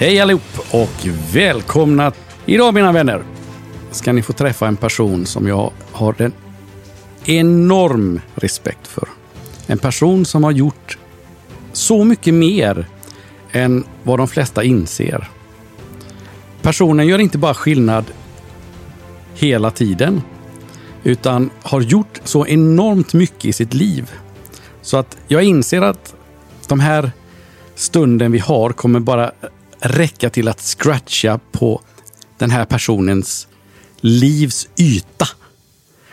Hej allihop och välkomna! Idag mina vänner ska ni få träffa en person som jag har en enorm respekt för. En person som har gjort så mycket mer än vad de flesta inser. Personen gör inte bara skillnad hela tiden, utan har gjort så enormt mycket i sitt liv. Så att jag inser att de här stunden vi har kommer bara räcka till att scratcha på den här personens livs yta.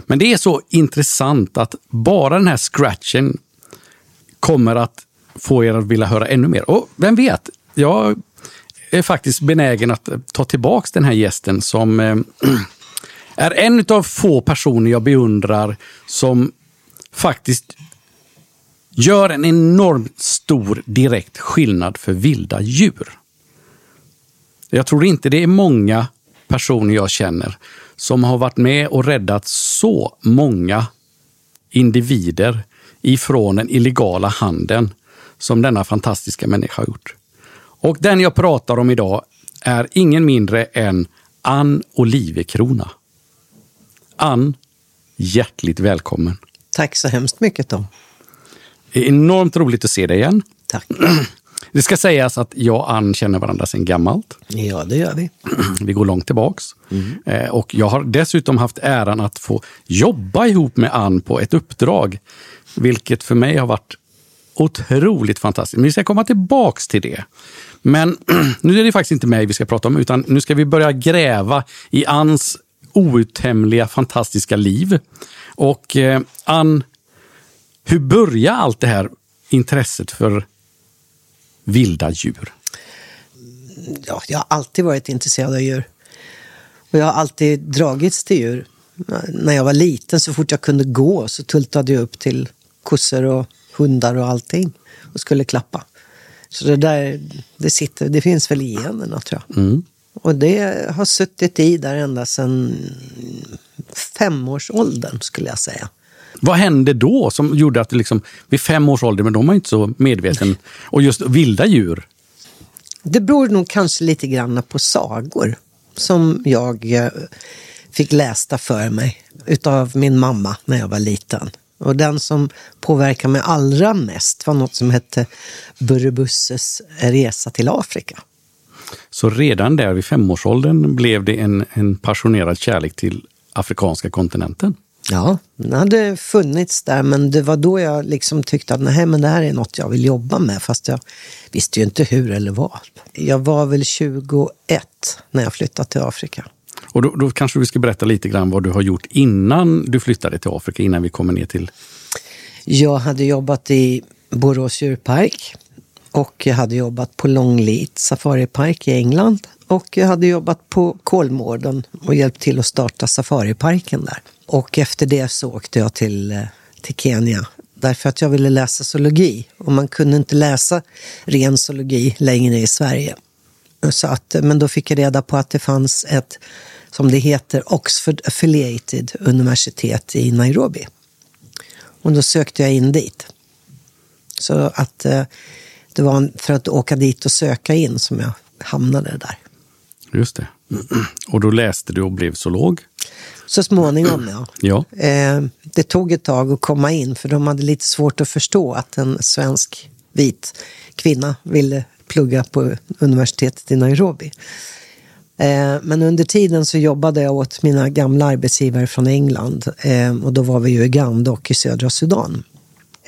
Men det är så intressant att bara den här scratchen kommer att få er att vilja höra ännu mer. Och vem vet, jag är faktiskt benägen att ta tillbaks den här gästen som eh, är en av få personer jag beundrar som faktiskt gör en enormt stor direkt skillnad för vilda djur. Jag tror inte det är många personer jag känner som har varit med och räddat så många individer ifrån den illegala handeln som denna fantastiska människa har gjort. Och den jag pratar om idag är ingen mindre än Ann Olivekrona. Ann, hjärtligt välkommen. Tack så hemskt mycket Tom. Det är enormt roligt att se dig igen. Tack. Det ska sägas att jag och Ann känner varandra sedan gammalt. Ja, det gör vi. Vi går långt tillbaks. Mm. Och jag har dessutom haft äran att få jobba ihop med Ann på ett uppdrag. Vilket för mig har varit otroligt fantastiskt. Men vi ska komma tillbaks till det. Men nu är det faktiskt inte mig vi ska prata om, utan nu ska vi börja gräva i Anns outtömliga, fantastiska liv. Och eh, Ann, hur började allt det här intresset för vilda djur? Ja, jag har alltid varit intresserad av djur. Och jag har alltid dragits till djur. När jag var liten, så fort jag kunde gå, så tultade jag upp till kossor och hundar och allting och skulle klappa. Så det där, det, sitter, det finns väl i generna tror jag. Mm. Och det har suttit i där ända sedan femårsåldern skulle jag säga. Vad hände då som gjorde att liksom, vid fem års ålder, men de var inte så medveten, och just vilda djur? Det beror nog kanske lite grann på sagor som jag eh, fick lästa för mig utav min mamma när jag var liten. Och den som påverkade mig allra mest var något som hette Burrebusses resa till Afrika. Så redan där vid femårsåldern blev det en, en passionerad kärlek till afrikanska kontinenten? Ja, den hade funnits där men det var då jag liksom tyckte att nej, men det här är något jag vill jobba med fast jag visste ju inte hur eller vad. Jag var väl 21 när jag flyttade till Afrika. Och då, då kanske du ska berätta lite grann vad du har gjort innan du flyttade till Afrika, innan vi kommer ner till... Jag hade jobbat i Borås djurpark och jag hade jobbat på Longleat safaripark i England och jag hade jobbat på Kolmården och hjälpt till att starta safariparken där. Och efter det så åkte jag till, eh, till Kenya därför att jag ville läsa zoologi och man kunde inte läsa ren zoologi längre i Sverige. Så att, eh, men då fick jag reda på att det fanns ett, som det heter, Oxford Affiliated universitet i Nairobi. Och då sökte jag in dit. Så att eh, det var för att åka dit och söka in som jag hamnade där. Just det. Och då läste du och blev zoolog? Så småningom, ja. ja. Eh, det tog ett tag att komma in, för de hade lite svårt att förstå att en svensk vit kvinna ville plugga på universitetet i Nairobi. Eh, men under tiden så jobbade jag åt mina gamla arbetsgivare från England eh, och då var vi i Uganda och i södra Sudan.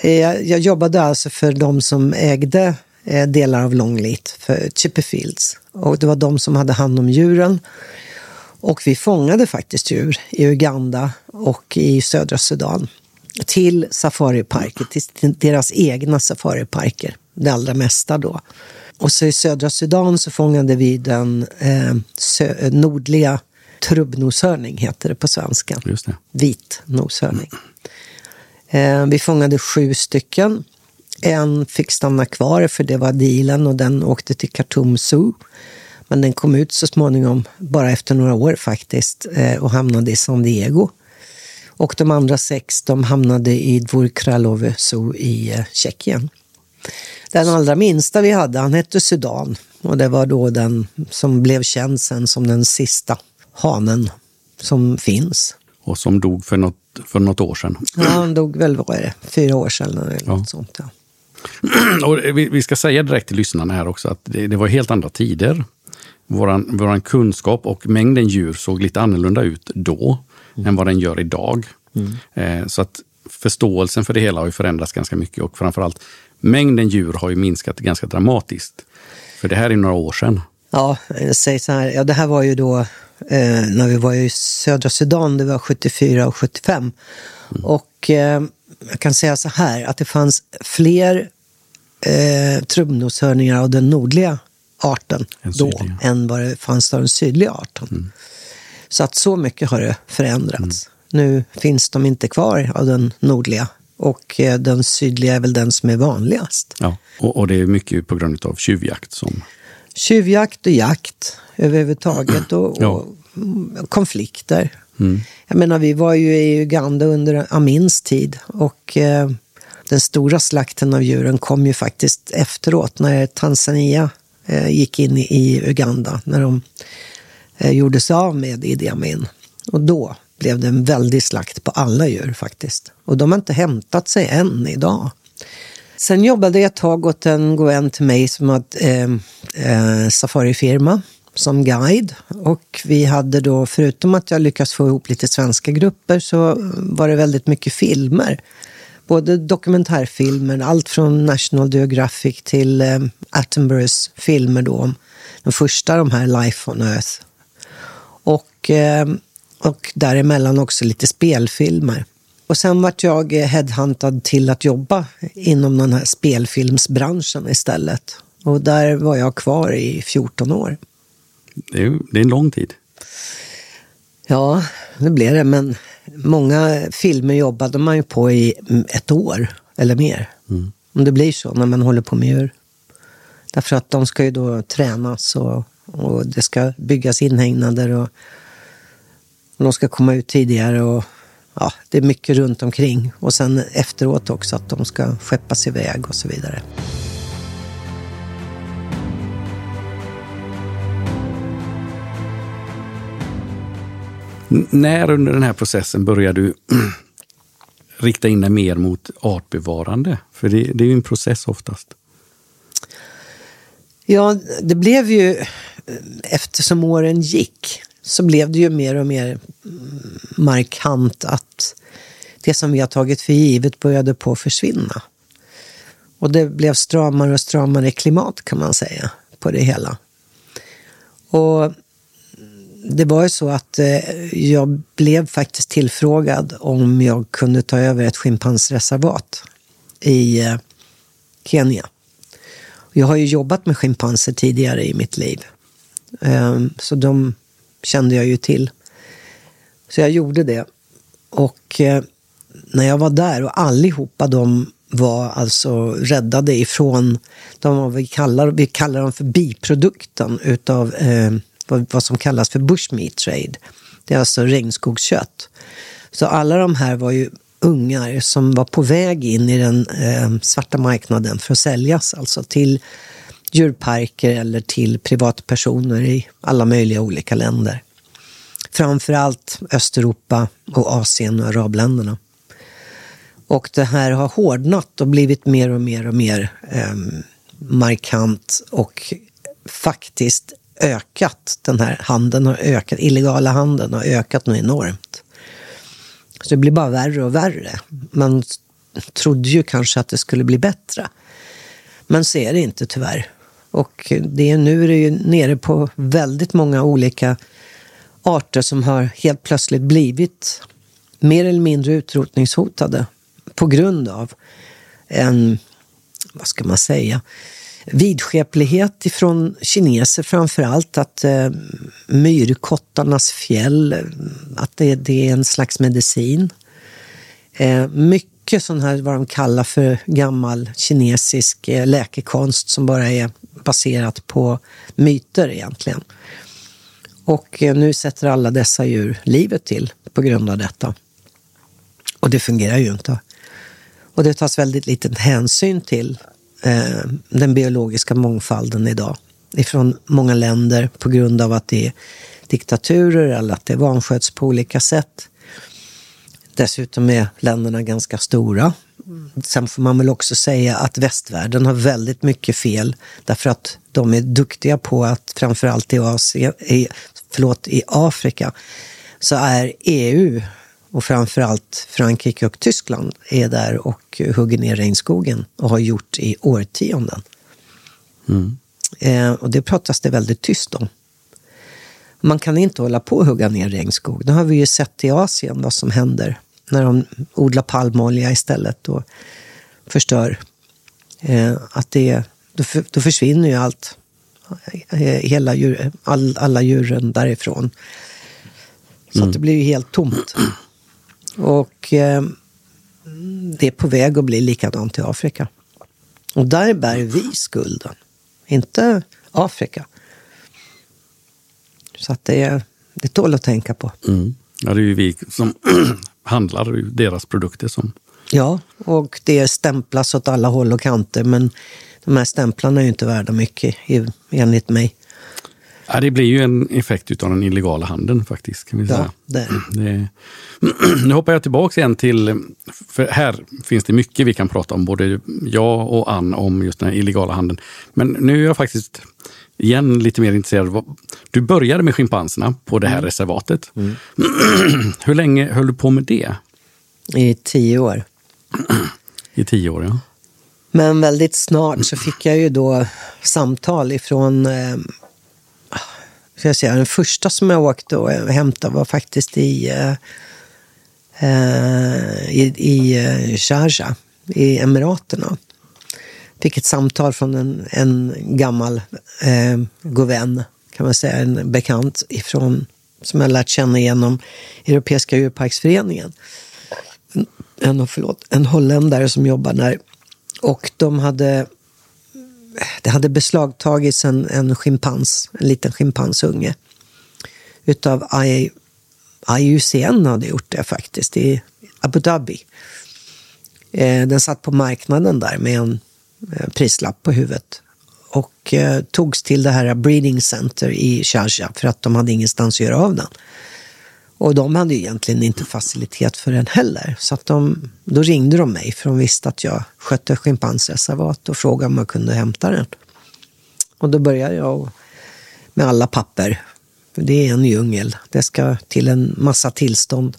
Jag jobbade alltså för de som ägde delar av Longleat, för Chipperfields. Och det var de som hade hand om djuren. Och vi fångade faktiskt djur i Uganda och i södra Sudan till safariparker, till deras egna safariparker, det allra mesta då. Och så i södra Sudan så fångade vi den eh, nordliga trubbnoshörning, heter det på svenska. Just det. Vit noshörning. Eh, vi fångade sju stycken. En fick stanna kvar för det var dealen och den åkte till Khartoum Zoo. Men den kom ut så småningom, bara efter några år faktiskt, eh, och hamnade i San Diego. Och de andra sex de hamnade i Dvor Kralove Zoo i eh, Tjeckien. Den allra minsta vi hade, han hette Sudan. Och det var då den som blev känd sen som den sista hanen som finns. Och som dog för något, för något år sedan. Ja, han dog väl, vad är det, fyra år sedan eller Ja. något sånt. Ja. Och vi, vi ska säga direkt till lyssnarna här också att det, det var helt andra tider. Våran, våran kunskap och mängden djur såg lite annorlunda ut då än vad den gör idag. Eh, så att förståelsen för det hela har ju förändrats ganska mycket och framförallt mängden djur har ju minskat ganska dramatiskt. För det här är några år sedan. Ja, säger så här, ja, det här var ju då eh, när vi var i södra Sudan, det var 74 och 75. Och eh, jag kan säga så här, att det fanns fler eh, trubbnoshörningar av den nordliga arten då än vad det fanns av den sydliga arten. Så att så mycket har det förändrats. Nu finns de inte kvar av den nordliga och eh, den sydliga är väl den som är vanligast. Ja. Och, och det är mycket på grund av tjuvjakt som Tjuvjakt och jakt överhuvudtaget och, Ja. och mm, konflikter. Jag menar, vi var ju i Uganda under Amins tid och eh, den stora slakten av djuren kom ju faktiskt efteråt när Tanzania Eh, gick in i, Uganda, när de eh, gjorde sig av med Idi Amin. Och då blev det en väldig slakt på alla djur faktiskt. Och de har inte hämtat sig än idag. Sen jobbade jag ett tag åt en god vän till mig som hade eh, eh, safarifirma som guide. Och vi hade då, förutom att jag lyckats få ihop lite svenska grupper, så var det väldigt mycket filmer. Både dokumentärfilmer, allt från National Geographic till eh, Attenboroughs filmer då, om de första de här Life on Earth. Och, eh, och däremellan också lite spelfilmer. Och sen vart jag eh, headhuntad till att jobba inom den här spelfilmsbranschen istället. Och där var jag kvar i 14 år. det är, det är en lång tid. Ja, det blev det. Men många filmer jobbade man ju på i mm, ett år eller mer. Om det blir så när man håller på med djur. Därför att de ska ju då tränas och, och det ska byggas inhägnader och, och de ska komma ut tidigare. och ja, Det är mycket runt omkring. Och sen efteråt också att de ska skeppas iväg och så vidare. När under den här processen börjar du rikta in dig mer mot artbevarande? För det, det är ju en process oftast. Ja, det blev ju, eftersom åren gick, så blev det ju mer och mer markant att det som vi har tagit för givet började på att försvinna. Och det blev stramare och stramare klimat kan man säga på det hela. Och det var ju så att eh, jag blev faktiskt tillfrågad om jag kunde ta över ett schimpansreservat i eh, Kenya. Jag har ju jobbat med schimpanser tidigare i mitt liv. Ehm, så de kände jag ju till. Så jag gjorde det. Och eh, när jag var där och allihopa de var alltså räddade ifrån de vad vi kallar, vi kallar dem för biprodukten utav eh, vad, vad som kallas för bushmeat trade. Det är alltså regnskogskött. Så alla de här var ju ungar som var på väg in i den eh, svarta marknaden för att säljas alltså till djurparker eller till privatpersoner i alla möjliga olika länder. Framförallt Östeuropa och Asien och arabländerna. Och det här har hårdnat och blivit mer och mer och mer eh, markant och faktiskt ökat. Den här handeln har ökat, illegala handeln har ökat nu enormt. Så det blir bara värre och värre. Man trodde ju kanske att det skulle bli bättre. Men så är det inte tyvärr. Och det är, nu är det ju nere på väldigt många olika arter som har helt plötsligt blivit mer eller mindre utrotningshotade på grund av en, vad ska man säga, vidskeplighet ifrån kineser framför allt. Att eh, myrkottarnas fjäll, att det, det är en slags medicin. Eh, mycket sån här vad de kallar för gammal kinesisk eh, läkekonst som bara är baserat på myter egentligen. Och eh, nu sätter alla dessa djur livet till på grund av detta. Och det fungerar ju inte. Och det tas väldigt liten hänsyn till eh, den biologiska mångfalden idag. ifrån många länder på grund av att det är diktaturer eller att det vansköts på olika sätt. Dessutom är länderna ganska stora. Sen får man väl också säga att västvärlden har väldigt mycket fel därför att de är duktiga på att framförallt i, Asien, i, förlåt, i Afrika så är EU och framförallt Frankrike och Tyskland är där och hugger ner regnskogen och har gjort i årtionden. Mm. Eh, och det pratas det väldigt tyst om. Man kan inte hålla på och hugga ner regnskog. Det har vi ju sett i Asien vad som händer när de odlar palmolja istället och förstör. Eh, att det, då, för, då försvinner ju allt. Eh, hela djur, all, alla djuren därifrån. Så mm. att det blir ju helt tomt. Och eh, det är på väg att bli likadant i Afrika. Och där bär vi skulden, inte Afrika. Så att det, det tål att tänka på. Mm. Ja, det är ju vi som handlar deras produkter som... Ja, och det stämplas åt alla håll och kanter. Men de här stämplarna är ju inte värda mycket enligt mig. Ja, det blir ju en effekt av den illegala handeln faktiskt. Kan vi säga. Ja, det. det. Nu hoppar jag tillbaka igen till, för här finns det mycket vi kan prata om, både jag och Ann, om just den illegala handeln. Men nu är jag faktiskt igen lite mer intresserad. Du började med schimpanserna på det här mm. reservatet. Mm. Hur länge höll du på med det? I tio år. I tio år, ja. Men väldigt snart så fick jag ju då samtal ifrån eh, ska jag säga, den första som jag åkte och hämtade var faktiskt i, eh, eh i, i eh, Sharjah i Emiraterna fick ett samtal från en, en gammal eh, god vän, kan man säga, en bekant ifrån, som jag lärt känna genom Europeiska djurparksföreningen. En, förlåt, en holländare som jobbar där. Och de hade, det hade beslagtagits en, en schimpans, en liten schimpansunge. Utav IUCN hade gjort det faktiskt, i Abu Dhabi. Eh, den satt på marknaden där med en Eh, prislapp på huvudet. Och eh, togs till det här breeding center i Sharjah för att de hade ingenstans att göra av den. Och de hade ju egentligen inte facilitet för den heller. Så att de, då ringde de mig för de visste att jag skötte schimpansreservat och frågade om jag kunde hämta den. Och då började jag med alla papper. Det är en djungel. Det ska till en massa tillstånd.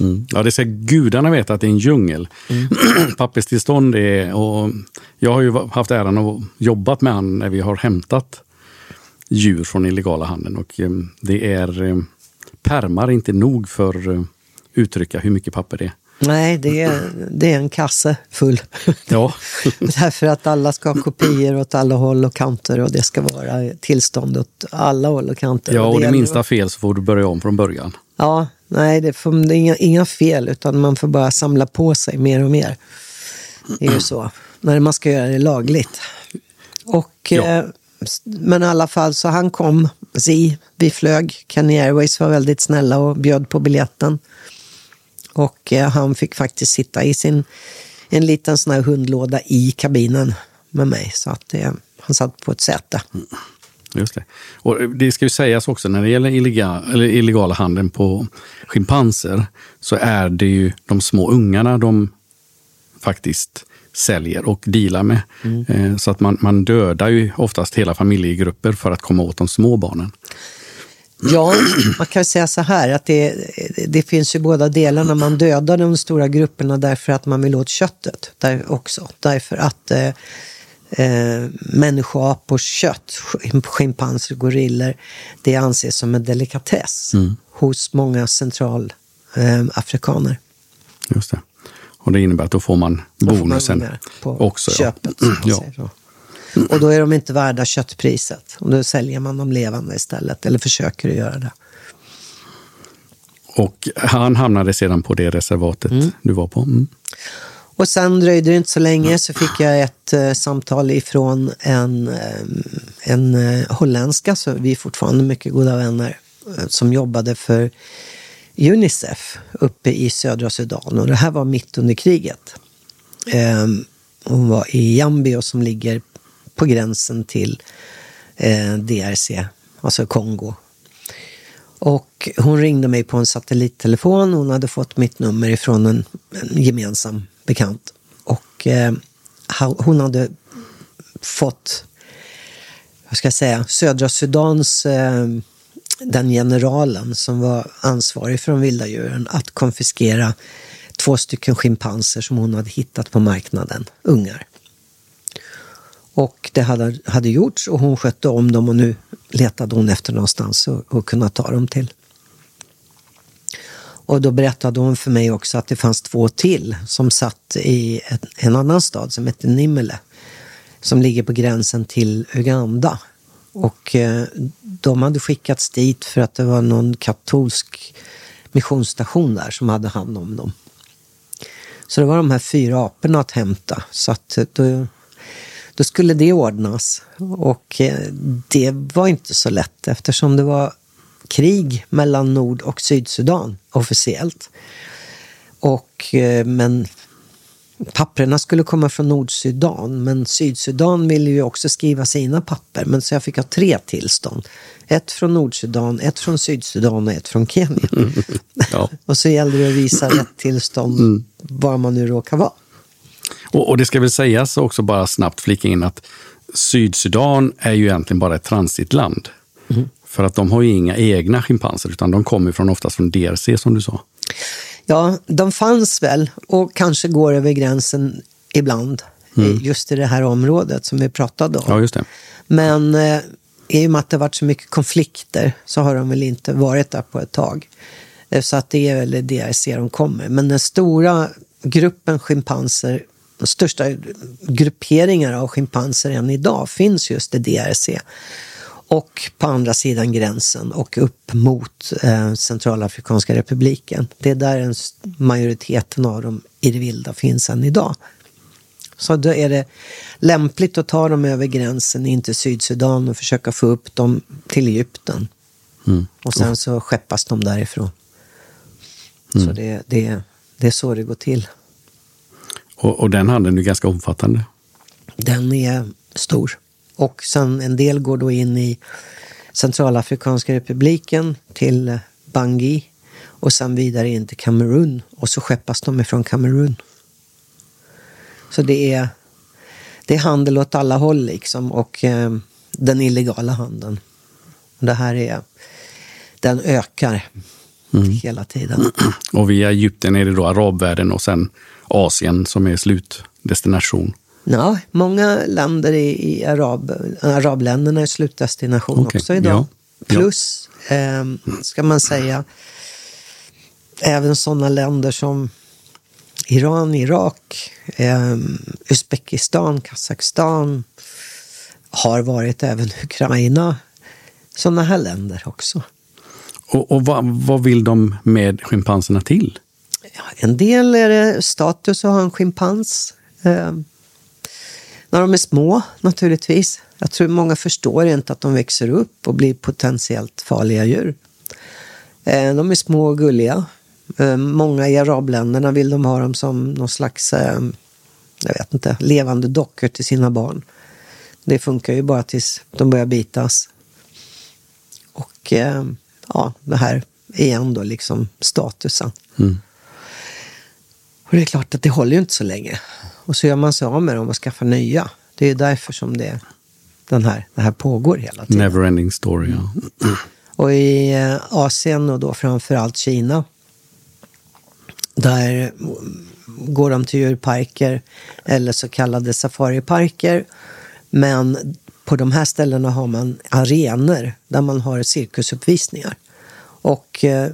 Mm. Ja, det ska gudarna veta att det är en djungel. Mm. Papperstillstånd är... Och jag har ju haft äran att jobbat med han när vi har hämtat djur från illegala handeln. Och eh, det är... Permar inte nog för att eh, uttrycka hur mycket papper det är. Nej, det är, det är en kasse full. Ja. Därför att alla ska ha kopior åt alla håll och kanter och det ska vara tillstånd åt alla håll och kanter. Ja, och, och det, det minsta fel så får du börja om från början. Ja, nej, det, får, det är inga, inga, fel utan man får bara samla på sig mer och mer. Det är ju så, när man ska göra det lagligt. Och, ja. eh, men i alla fall, så han kom, Zi, vi flög. Kenny Airways var väldigt snälla och bjöd på biljetten. Och eh, han fick faktiskt sitta i sin, en liten sån här hundlåda i kabinen med mig. Så att eh, han satt på ett säte. Mm, just det. Och eh, det ska ju sägas också, när det gäller illegala, eller illegala handeln på schimpanser så är det ju de små ungarna de faktiskt säljer och dealar med. Mm. Eh, så att man, man dödar ju oftast hela familjegrupper för att komma åt de små barnen. Ja, man kan säga så här att det, det finns ju båda delarna. Man dödar de stora grupperna därför att man vill åt köttet där också. Därför att eh, eh, människoapors kött, schimpanser, gorillor, det anses som en delikatess mm. hos många centralafrikaner. Eh, Just det. Och det innebär att då får man bonusen får man också. Köpet. Ja. ja. Och då är de inte värda köttpriset. Och då säljer man dem levande istället, eller försöker att göra det. Och han hamnade sedan på det reservatet mm. du var på? Mm. Och sen dröjde det inte så länge så fick jag ett uh, samtal ifrån en, um, en uh, holländska, så vi är fortfarande mycket goda vänner, uh, som jobbade för Unicef uppe i södra Sudan. Och det här var mitt under kriget. Eh, hon var i Jambio som ligger på gränsen till eh, DRC, alltså Kongo. Och hon ringde mig på en satellittelefon. Hon hade fått mitt nummer ifrån en, en gemensam bekant. Och eh, hon hade fått, vad ska jag säga, södra Sudans eh, den generalen som var ansvarig för de vilda djuren att konfiskera två stycken schimpanser som hon hade hittat på marknaden, ungar. Och det hade, hade gjorts och hon skötte om dem och nu letade hon efter någonstans att, kunna ta dem till. Och då berättade hon för mig också att det fanns två till som satt i en, en annan stad som heter Nimele. Som ligger på gränsen till Uganda. Och eh, de hade skickats dit för att det var någon katolsk missionsstation där som hade hand om dem. Så det var de här fyra aporna att hämta. Så att eh, då, då skulle det ordnas. Och eh, det var inte så lätt eftersom det var krig mellan Nord och Sydsudan officiellt. Och, eh, men papperna skulle komma från Nordsudan, men Sydsudan ville ju också skriva sina papper. Men så jag fick ha tre tillstånd. Ett från Nordsudan, ett från Sydsudan och ett från Kenya. Ja. och så gällde det att visa rätt tillstånd mm. var man nu råkar vara. Och, och, det ska väl sägas också bara snabbt flika in att Sydsudan är ju egentligen bara ett transitland. Mm. För att de har ju inga egna schimpanser utan de kommer från, oftast från DRC som du sa. Ja, de fanns väl och kanske går över gränsen ibland. Mm. Just i det här området som vi pratade om. Ja, just det. Men eh, i och med att det varit så mycket konflikter så har de väl inte varit där på ett tag. Eh, så att det är väl DRC de kommer. Men den stora gruppen schimpanser, de största grupperingar av schimpanser än idag finns just i DRC och på andra sidan gränsen och upp mot eh, Centralafrikanska republiken. Det är där en majoriteten av dem i det vilda finns än idag. Så då är det lämpligt att ta dem över gränsen in till Sydsudan och försöka få upp dem till Egypten. Mm. Och sen så skeppas de därifrån. Mm. Så det, det, det är så det går till. Och, och den handeln är ganska omfattande? Den är stor. Och sen en del går då in i Centralafrikanska republiken till Bangui och sen vidare in till Kamerun och så skeppas de ifrån Kamerun. Så det är, det är handel åt alla håll liksom och eh, den illegala handeln. Det här är, den ökar mm. hela tiden. Och via Egypten är det då arabvärlden och sen Asien som är slutdestination. Ja, många länder i, i arab, arabländerna är slutdestination okay. också idag. Ja. Plus, ja. Eh, ska man säga, även sådana länder som Iran, Irak, eh, Uzbekistan, Kazakstan har varit även Ukraina. Sådana här länder också. Och, och vad, vad, vill de med schimpanserna till? Ja, en del är det status att ha en schimpans. Eh, när de är små naturligtvis. Jag tror många förstår inte att de växer upp och blir potentiellt farliga djur. Eh, de är små och gulliga. Eh, många i arabländerna vill de ha dem som någon slags, eh, jag vet inte, levande dockor till sina barn. Det funkar ju bara tills de börjar bitas. Och ja, det här igen då liksom statusen. Mm. Och det är klart att det håller ju inte så länge. Och så gör man sig av med dem och skaffar nya. Det är därför som det, den här, det här pågår hela tiden. Neverending story, ja. Och i eh, Asien och då framförallt Kina. Där går de till djurparker eller så kallade safariparker. Men på de här ställena har man arenor där man har cirkusuppvisningar. Och eh,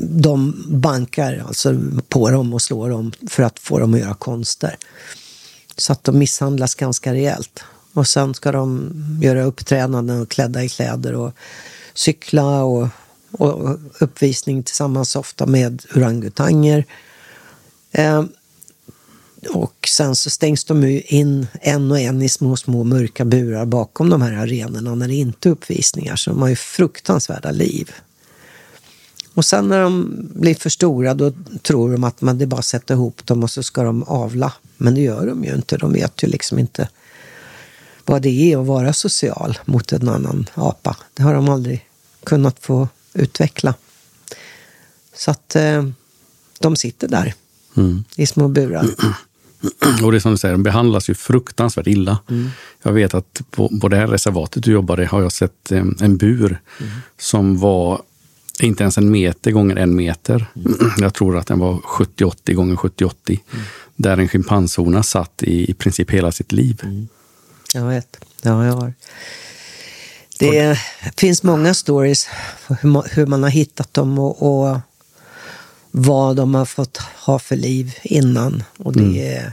de bankar alltså på dem och slår dem för att få dem att göra konster. Så att de misshandlas ganska rejält. Och sen ska de göra uppträdanden och klädda i kläder och cykla och, och uppvisning tillsammans ofta med orangutanger. Eh, och sen så stängs de in en och en i små, små mörka burar bakom de här arenorna när det inte är uppvisningar. Så de har ju fruktansvärda liv. Och sen när de blir för stora då tror de att man det bara sätter ihop dem och så ska de avla. Men det gör de ju inte. De vet ju liksom inte. vad det är att vara social mot en annan apa. Det har de aldrig kunnat få utveckla. Så att eh, de sitter där mm. i små burar. Och det som du säger, de behandlas ju fruktansvärt illa. Mm. Jag vet att på, på det här reservatet du jobbade har jag sett en, en bur mm. som var inte ens en meter gånger en meter. Mm. Jag tror att den var 70-80 gånger 70-80. Mm. Där en schimpanshona satt i, i princip hela sitt liv. Mm. Jag vet. Ja, jag har. Det finns många stories hur, hur man har hittat dem och, och, vad de har fått ha för liv innan. Och det, mm. är,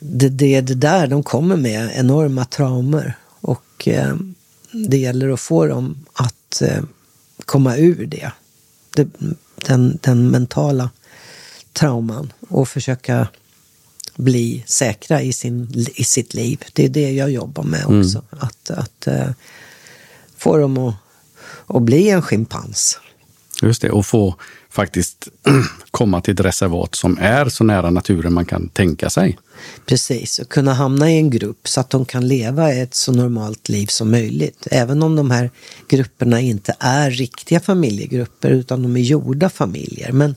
det, det är det där de kommer med, enorma traumer. Och eh, det gäller att få dem att eh, komma ur det. det den, den mentala trauman och försöka bli säkra i, sin, i sitt liv. Det är det jag jobbar med mm. också. Mm. Att, att uh, få dem att, att bli en schimpans. Just det, och få faktiskt komma till ett reservat som är så nära naturen man kan tänka sig. Precis, och kunna hamna i en grupp så att de kan leva ett så normalt liv som möjligt. Även om de här grupperna inte är riktiga familjegrupper utan de är gjorda familjer. Men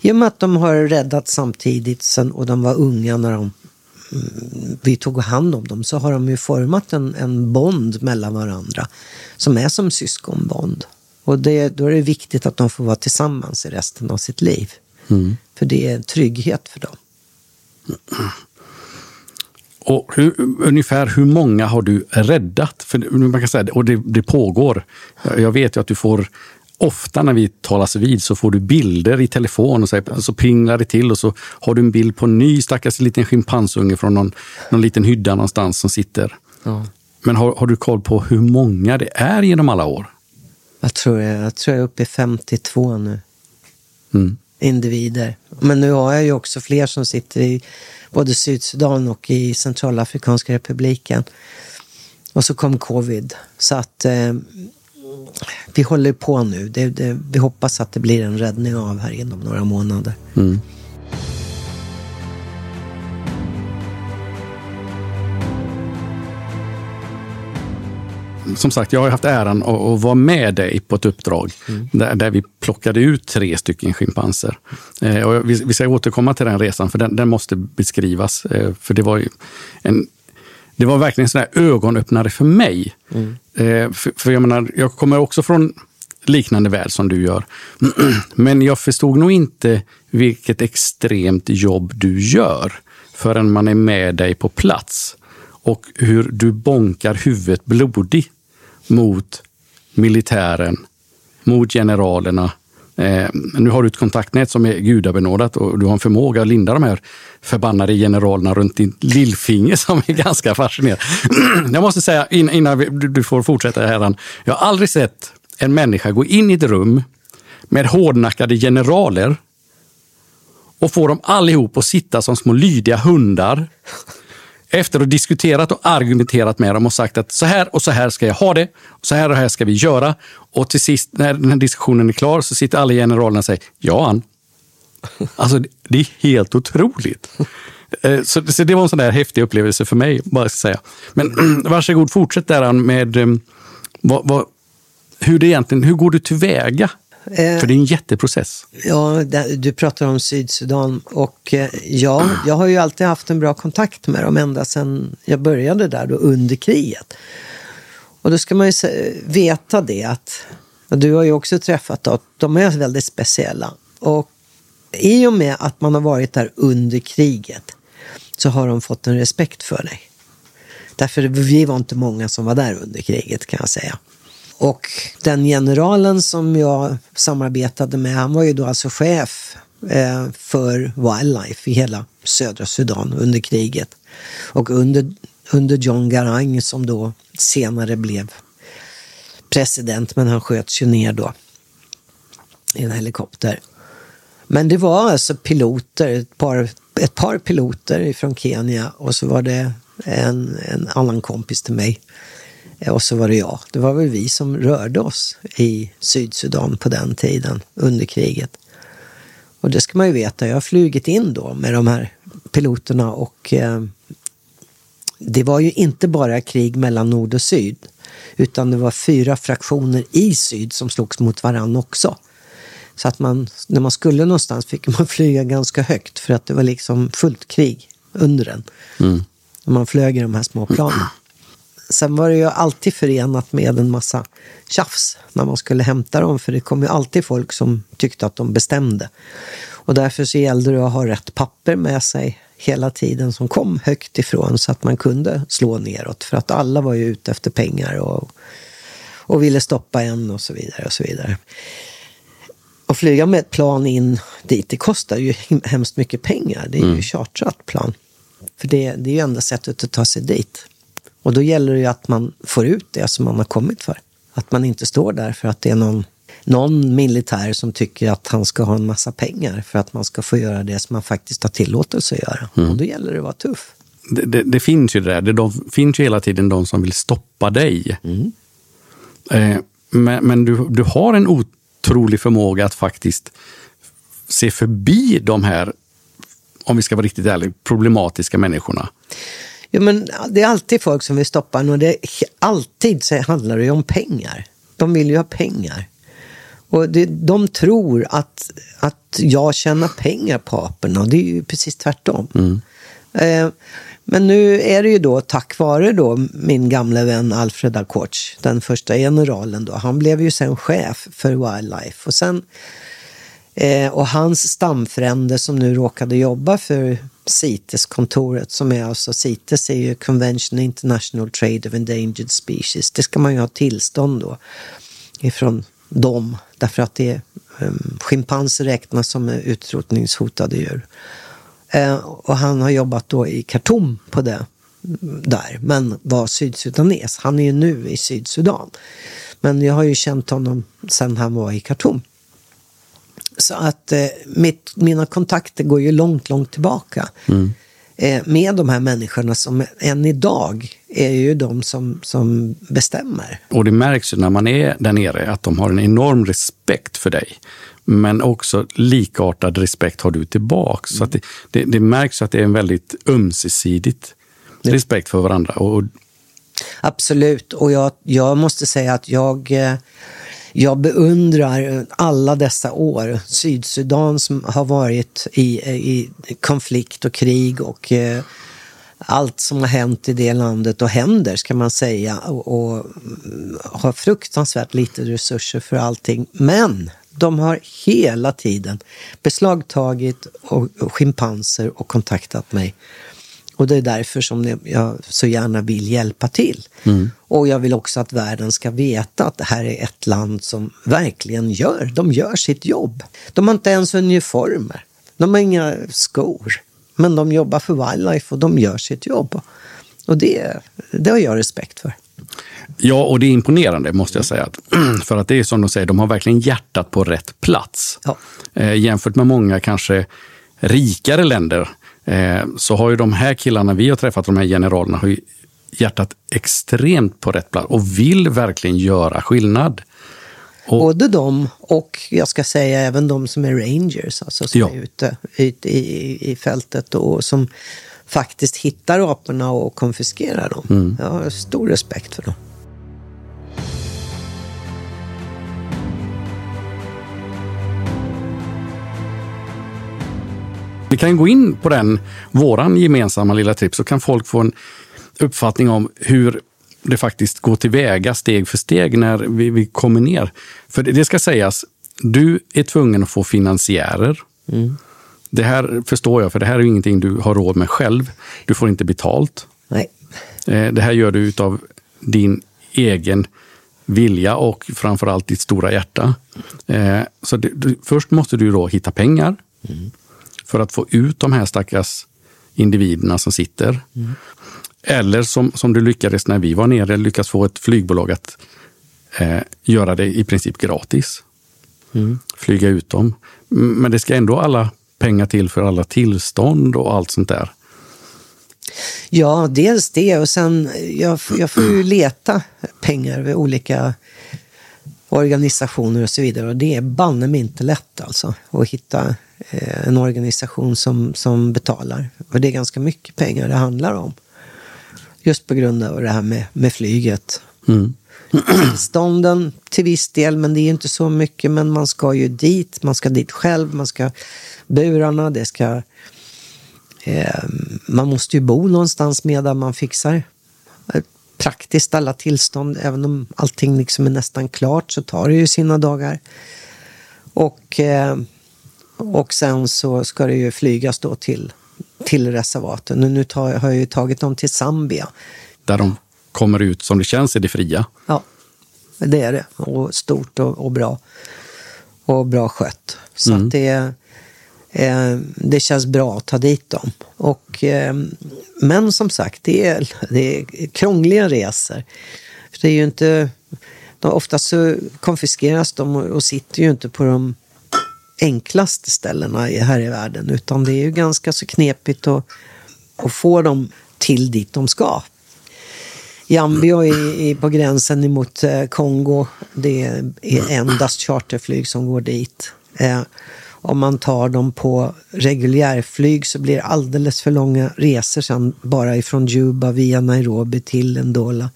i och med att de har räddat samtidigt sen, och de var unga när de, mm, vi tog hand om dem så har de ju format en, en bond mellan varandra som är som syskonbond. Och det, då är det viktigt att de får vara tillsammans i resten av sitt liv. Mm. För det är en trygghet för dem. Och hur, ungefär hur många har du räddat? För man kan säga, och det, det pågår. Jag vet ju att du får ofta när vi talas vid så får du bilder i telefon och så, så pinglar det till och så har du en bild på en ny stackars liten schimpansunge från någon, någon liten hydda någonstans som sitter. Ja. Men har, har, du koll på hur många det är genom alla år? Jag tror jag, jag, tror jag är uppe i 52 nu. Mm. Individer. Men nu har jag ju också fler som sitter i både Sydsudan och i Centralafrikanska republiken. Och så kom covid. Så att eh, vi håller på nu. Det, det, vi hoppas att det blir en räddning av här inom några månader. Mm. Som sagt, jag har haft äran att, att vara med dig på ett uppdrag mm. där, där, vi plockade ut tre stycken schimpanser. Eh, och vi, vi, ska återkomma till den resan, för den, den måste beskrivas. Eh, för det var en det var verkligen en ögonöppnare för mig. Mm. Eh, för, för, jag menar, jag kommer också från liknande värld som du gör. Men jag förstod nog inte vilket extremt jobb du gör förrän man är med dig på plats. Och hur du bonkar huvudet blodig mot militären, mot generalerna. Eh, nu har du ett kontaktnät som är gudabenådat och du har en förmåga att linda de här förbannade generalerna runt din lillfinger som är ganska fascinerande. Jag måste säga innan du får fortsätta här, jag har aldrig sett en människa gå in i ett rum med hårdnackade generaler och få dem allihop att sitta som små lydiga hundar efter att ha diskuterat och argumenterat med dem och sagt att så här och så här ska jag ha det, och så här och här ska vi göra. Och till sist när den här diskussionen är klar så sitter alla generalerna och säger ja, han. Alltså det är helt otroligt. Eh, så, så det var en sån där häftig upplevelse för mig, bara ska säga. Men varsågod, fortsätt där med eh, vad, vad, hur, det egentligen, hur går du tillväga För det är en jätteprocess. Ja, du pratar om Sydsudan och eh, ja, jag har ju alltid haft en bra kontakt med dem ända sedan jag började där då under kriget. Och då ska man ju veta det att, och du har ju också träffat dem, de är väldigt speciella. Och i och med att man har varit där under kriget så har de fått en respekt för dig. Därför vi var inte många som var där under kriget kan jag säga. Och den generalen som jag samarbetade med, han var ju då alltså chef eh, för Wildlife i hela södra Sudan under kriget. Och under, under John Garang som då senare blev president, men han sköts ju ner då i en helikopter. Men det var alltså piloter, ett par, ett par piloter från Kenya och så var det en, en annan kompis till mig och så var det jag. Det var väl vi som rörde oss i Sydsudan på den tiden, under kriget. Och det ska man ju veta, jag har flugit in då med de här piloterna och eh, det var ju inte bara krig mellan nord och syd, utan det var fyra fraktioner i syd som slogs mot varann också. Så att man, när man skulle någonstans fick man flyga ganska högt för att det var liksom fullt krig under den. Mm. Man flög i de här små planen. Sen var det ju alltid förenat med en massa tjafs när man skulle hämta dem, för det kom ju alltid folk som tyckte att de bestämde. Och därför så gällde det att ha rätt papper med sig hela tiden som kom högt ifrån så att man kunde slå neråt. För att alla var ju ute efter pengar och, och ville stoppa en och så vidare. och så vidare. Att flyga med ett plan in dit, det kostar ju hemskt mycket pengar. Det är ju mm. chartrat plan. För det, det är ju enda sättet att ta sig dit. Och då gäller det ju att man får ut det som man har kommit för. Att man inte står där för att det är någon, någon militär som tycker att han ska ha en massa pengar för att man ska få göra det som man faktiskt har tillåtelse att göra. Mm. Och då gäller det att vara tuff. Det, det, det finns ju det där. Det de, finns ju hela tiden de som vill stoppa dig. Mm. Eh, men, men du, du har en otrolig förmåga att faktiskt se förbi de här, om vi ska vara riktigt ärliga, problematiska människorna. Ja, men det är alltid folk som vill stoppa en och det alltid så handlar det om pengar. De vill ju ha pengar. Och det, de tror att, att jag tjänar pengar på aporna och det är ju precis tvärtom. Mm. Eh, men nu är det ju då tack vare då min gamla vän Alfred Alkorch, den första generalen då. Han blev ju sen chef för Wildlife och sen eh, och hans stamfrände som nu råkade jobba för CITES-kontoret som är alltså CITES är ju Convention International Trade of Endangered Species. Det ska man ju ha tillstånd då ifrån dem därför att det är um, schimpanser räknas som utrotningshotade djur. Eh, och han har jobbat då i Khartoum på det där, men var sydsudanes. Han är ju nu i Sydsudan. Men jag har ju känt honom sedan han var i Khartoum. Så att eh, mitt, mina kontakter går ju långt, långt tillbaka. Mm. Eh, med de här människorna som än idag är ju de som, som bestämmer. Och det märks ju när man är där nere att de har en enorm respekt för dig. Men också likartad respekt har du tillbaks. Mm. Så det, det, det, märks att det är en väldigt ömsesidigt ja. respekt för varandra. Och, Absolut, och jag, jag måste säga att jag eh, jag beundrar alla dessa år. Sydsudan som har varit i, i konflikt och krig och eh, allt som har hänt i det landet och händer ska man säga och, och mm, har fruktansvärt lite resurser för allting. Men de har hela tiden beslagtagit och, och schimpanser och kontaktat mig och det är därför som jag så gärna vill hjälpa till. Mm. Och jag vill också att världen ska veta att det här är ett land som verkligen gör, de gör sitt jobb. De har inte ens uniformer. De har inga skor. Men de jobbar för wildlife och de gör sitt jobb. Och det, det har jag respekt för. Ja, och det är imponerande måste jag säga. För att det är som de säger, de har verkligen hjärtat på rätt plats. Ja. Eh, jämfört med många kanske rikare länder Eh, så har ju de här killarna vi har träffat, de här generalerna, har ju hjärtat extremt på rätt plats och vill verkligen göra skillnad. Och, Både de och jag ska säga även de som är rangers, alltså som ja. är ute, ute i, i fältet och som faktiskt hittar aporna och konfiskerar dem. Mm. Jag har stor respekt för dem. Vi kan gå in på den, våran gemensamma lilla tripp, så kan folk få en uppfattning om hur det faktiskt går tillväga steg för steg när vi, vi kommer ner. För det, det, ska sägas, du är tvungen att få finansiärer. Mm. Det här förstår jag, för det här är ingenting du har råd med själv. Du får inte betalt. Nej. Eh, det här gör du av din egen vilja och framförallt ditt stora hjärta. Eh, så det, du, först måste du då hitta pengar. Mm för att få ut de här stackars individerna som sitter. Mm. Eller som, som du lyckades när vi var nere, lyckas få ett flygbolag att eh, göra det i princip gratis. Mm. Flyga ut dem. Men det ska ändå alla pengar till för alla tillstånd och allt sånt där. Ja, dels det och sen jag, jag får ju leta pengar vid olika organisationer och så vidare och det är banne mig inte lätt alltså att hitta Eh, en organisation som, som betalar. Och det är ganska mycket pengar det handlar om. Just på grund av det här med, med flyget. Mm. Tillstånden till viss del, men det är inte så mycket. Men man ska ju dit, man ska dit själv, man ska burarna, det ska... Eh, man måste ju bo någonstans medan man fixar praktiskt alla tillstånd. Även om allting liksom är nästan klart så tar det ju sina dagar. Och, eh, och sen så ska det ju flygas då till, till reservaten. Nu tar, har jag ju tagit dem till Zambia. Där de kommer ut som det känns i det fria? Ja, det är det. Och stort och, och bra. Och bra skött. Så mm. att det, eh, det känns bra att ta dit dem. Och, eh, men som sagt, det är, det är krångliga resor. För det är ju inte... De, oftast så konfiskeras de och, och sitter ju inte på de enklaste ställena här i världen. Utan det är ju ganska så knepigt att, att få dem till dit de ska. Jambio är, på gränsen emot eh, Kongo. Det är endast charterflyg som går dit. Eh, om man tar dem på reguljärflyg så blir det alldeles för långa resor sen bara ifrån Juba via Nairobi till Ndola.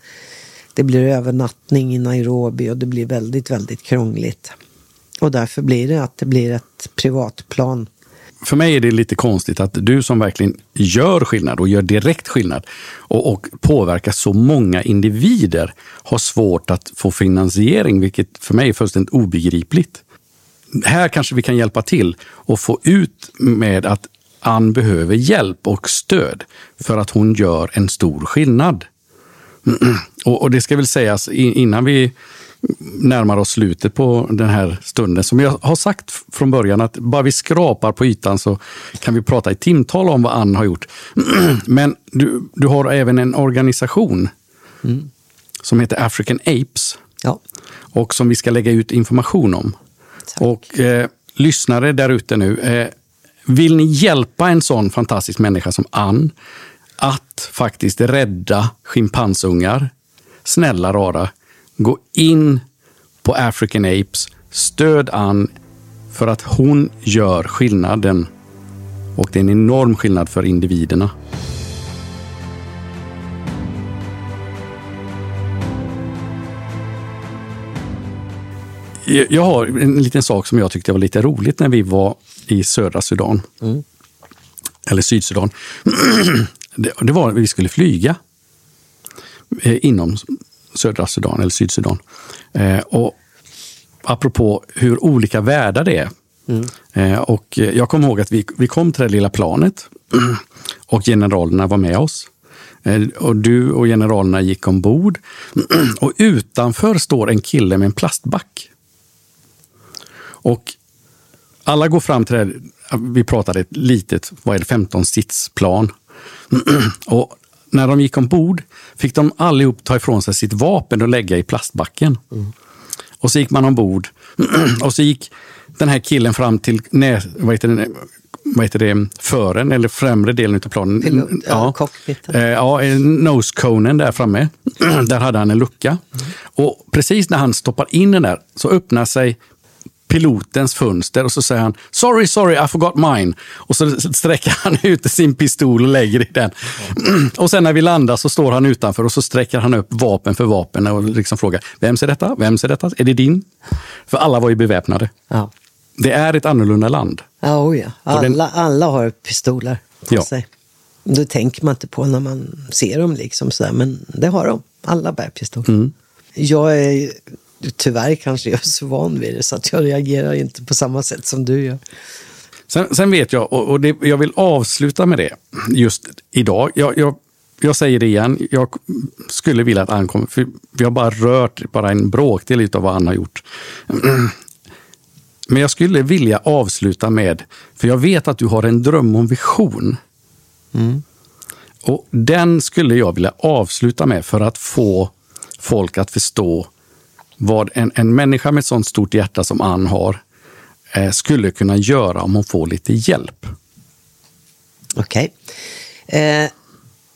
Det blir övernattning i Nairobi och det blir väldigt, väldigt krångligt. Och därför blir det att det blir ett privatplan. För mig är det lite konstigt att du som verkligen gör skillnad och gör direkt skillnad och, och påverkar så många individer har svårt att få finansiering, vilket för mig är fullständigt obegripligt här kanske vi kan hjälpa till och få ut med att Ann behöver hjälp och stöd för att hon gör en stor skillnad. Och, och det ska väl sägas innan vi närmar oss slutet på den här stunden. Som jag har sagt från början att bara vi skrapar på ytan så kan vi prata i timtal om vad Ann har gjort. Men du, du har även en organisation mm. som heter African Apes. Ja. Och som vi ska lägga ut information om. Tack. Och eh, lyssnare där ute nu, eh, vill ni hjälpa en sån fantastisk människa som Ann att faktiskt rädda schimpansungar? Snälla rara, gå in på African Apes, stöd Ann för att hon gör skillnaden. Och det är en enorm skillnad för individerna. Jag har en liten sak som jag tyckte var lite roligt när vi var i södra Sudan. Mm. Eller Sydsudan. Det, var att vi skulle flyga eh, inom södra Sudan eller Sydsudan. Eh, och apropå hur olika världar det är. Mm. Eh, och jag kommer ihåg att vi, vi kom till det lilla planet och generalerna var med oss. Och du och generalerna gick ombord. Och utanför står en kille med en plastback. Och alla går fram till det vi pratade ett litet, vad är det, 15 sitsplan. och när de gick ombord fick de allihop ta ifrån sig sitt vapen och lägga i plastbacken. Mm. Och så gick man ombord och så gick den här killen fram till nä, vad heter det, vad heter det, fören eller främre delen av planen. Pilot, ja, cockpiten. Eh, ja, nose conen där framme. där hade han en lucka. Mm. Och precis när han stoppar in den där så öppnar sig pilotens fönster och så säger han “Sorry, sorry, I forgot mine”. Och så sträcker han ut sin pistol och lägger i den. Mm. Och sen när vi landar så står han utanför och så sträcker han upp vapen för vapen och liksom frågar “Vem ser detta? Vem ser detta? Är det din?” För alla var ju beväpnade. Ja. Det är ett annorlunda land. Ja, oh ja. Alla, alla har pistoler på ja. sig. Det tänker man inte på när man ser dem, liksom sådär. men det har de. Alla bär pistol. Mm. Jag är tyvärr kanske jag är så van vid det så att jag reagerar inte på samma sätt som du gör. Sen, sen vet jag, och, och det, jag vill avsluta med det just idag. Jag, jag, jag säger det igen, jag skulle vilja att Ann kommer, för vi har bara rört bara en bråkdel av vad Ann har gjort. Men jag skulle vilja avsluta med, för jag vet att du har en dröm och vision. Mm. Och Den skulle jag vilja avsluta med för att få folk att förstå vad en, en människa med ett sånt stort hjärta som Ann har eh, skulle kunna göra om hon får lite hjälp. Okej. Okay. Eh,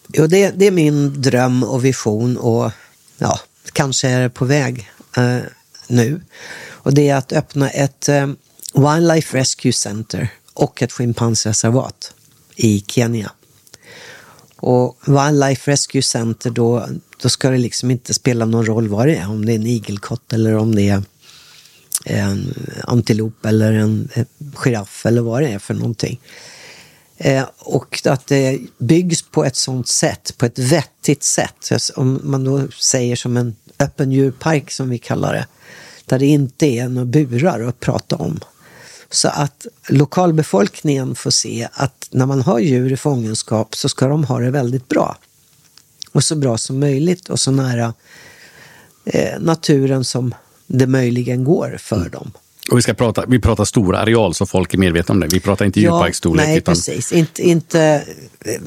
det, det, är min dröm och vision och ja, kanske är det på väg eh, nu. Och det är att öppna ett eh, Wildlife Rescue Center och ett schimpansreservat i Kenya. Och Wildlife Rescue Center, då, då ska det liksom inte spela någon roll vad det är. Om det är en igelkott eller om det är en antilop eller en eh, giraff eller vad det är för någonting. Eh, och att det byggs på ett sånt sätt, på ett vettigt sätt. Om man då säger som en öppen djurpark som vi kallar det. Där det inte är några burar att prata om. Så att lokalbefolkningen får se att när man har djur i fångenskap så ska de ha det väldigt bra. Och så bra som möjligt och så nära eh, naturen som det möjligen går för mm. dem. Och vi, ska prata, vi pratar stora areal så folk är medvetna om det. Vi pratar inte djurparksstorlek. Ja, nej, utan... precis. Inte, inte, eh,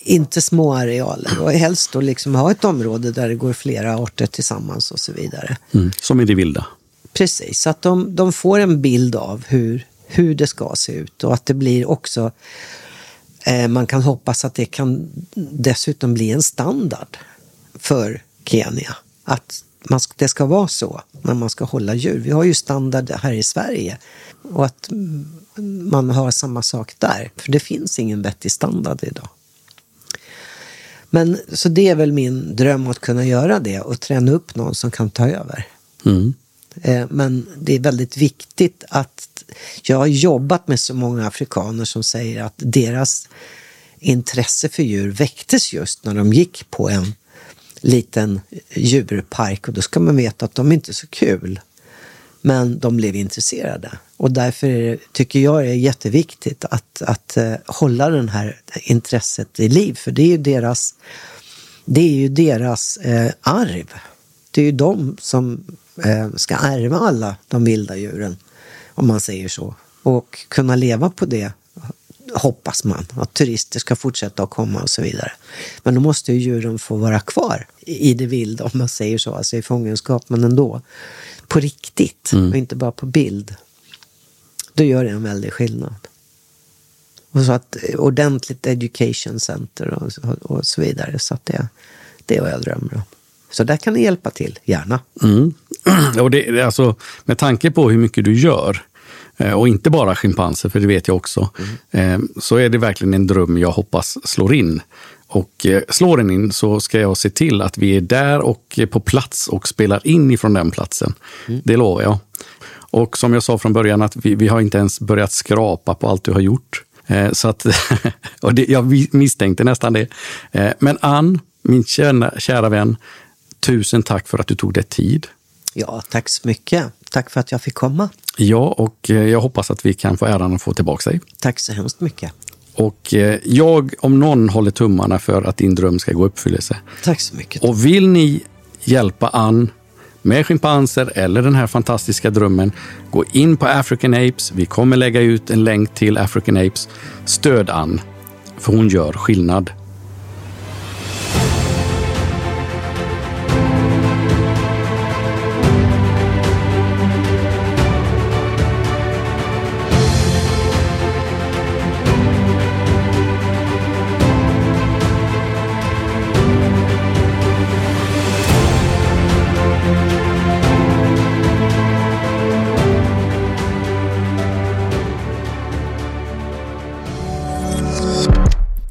inte små arealer. Och helst då liksom ha ett område där det går flera arter tillsammans och så vidare. Mm, som i det vilda. Precis, så att de, de får en bild av hur, hur det ska se ut och att det blir också man kan hoppas att det kan dessutom bli en standard för Kenya. Att man, det ska vara så när man ska hålla djur. Vi har ju standard här i Sverige och att man har samma sak där. För det finns ingen vettig standard idag. Men så det är väl min dröm att kunna göra det och träna upp någon som kan ta över. Mm. Eh, men det är väldigt viktigt att jag har jobbat med så många afrikaner som säger att deras intresse för djur väcktes just när de gick på en liten djurpark och då ska man veta att de inte är så kul. Men de blev intresserade och därför det, tycker jag det är jätteviktigt att, att uh, hålla det här intresset i liv för det är ju deras, det är ju deras uh, arv. Det är ju de som uh, ska ärva alla de vilda djuren, om man säger så. Och kunna leva på det hoppas man, att turister ska fortsätta att komma och så vidare. Men då måste ju djuren få vara kvar i det vilda, om man säger så, alltså i fångenskap, men ändå på riktigt mm. och inte bara på bild. Då gör det en väldig skillnad. Och så att ordentligt education center och, och, och så vidare. Så att det, det är vad jag drömmer om. Så där kan ni hjälpa till, gärna. Mm. Och det, alltså, med tanke på hur mycket du gör Eh, och inte bara schimpanser, för det vet jag också. Mm. Så är det verkligen en dröm jag hoppas slår in. Och eh, slår den in så ska jag se till att vi är där och på plats och spelar in ifrån den platsen. Mm. Det lovar jag. Och som jag sa från början, att vi, vi har inte ens börjat skrapa på allt du har gjort. Så att, och det, jag misstänkte nästan det. Men Ann, min kära, kära vän, tusen tack för att du tog dig tid. Ja, tack så mycket. Tack för att jag fick komma. Ja, och eh, jag hoppas att vi kan få äran att få tillbaka dig. Tack så hemskt mycket. Och eh, jag, om någon, håller tummarna för att din dröm ska gå i uppfyllelse. Tack så mycket. Och vill ni hjälpa Ann med schimpanser eller den här fantastiska drömmen, gå in på African Apes. Vi kommer lägga ut en länk till African Apes. Stöd Ann, för hon gör skillnad.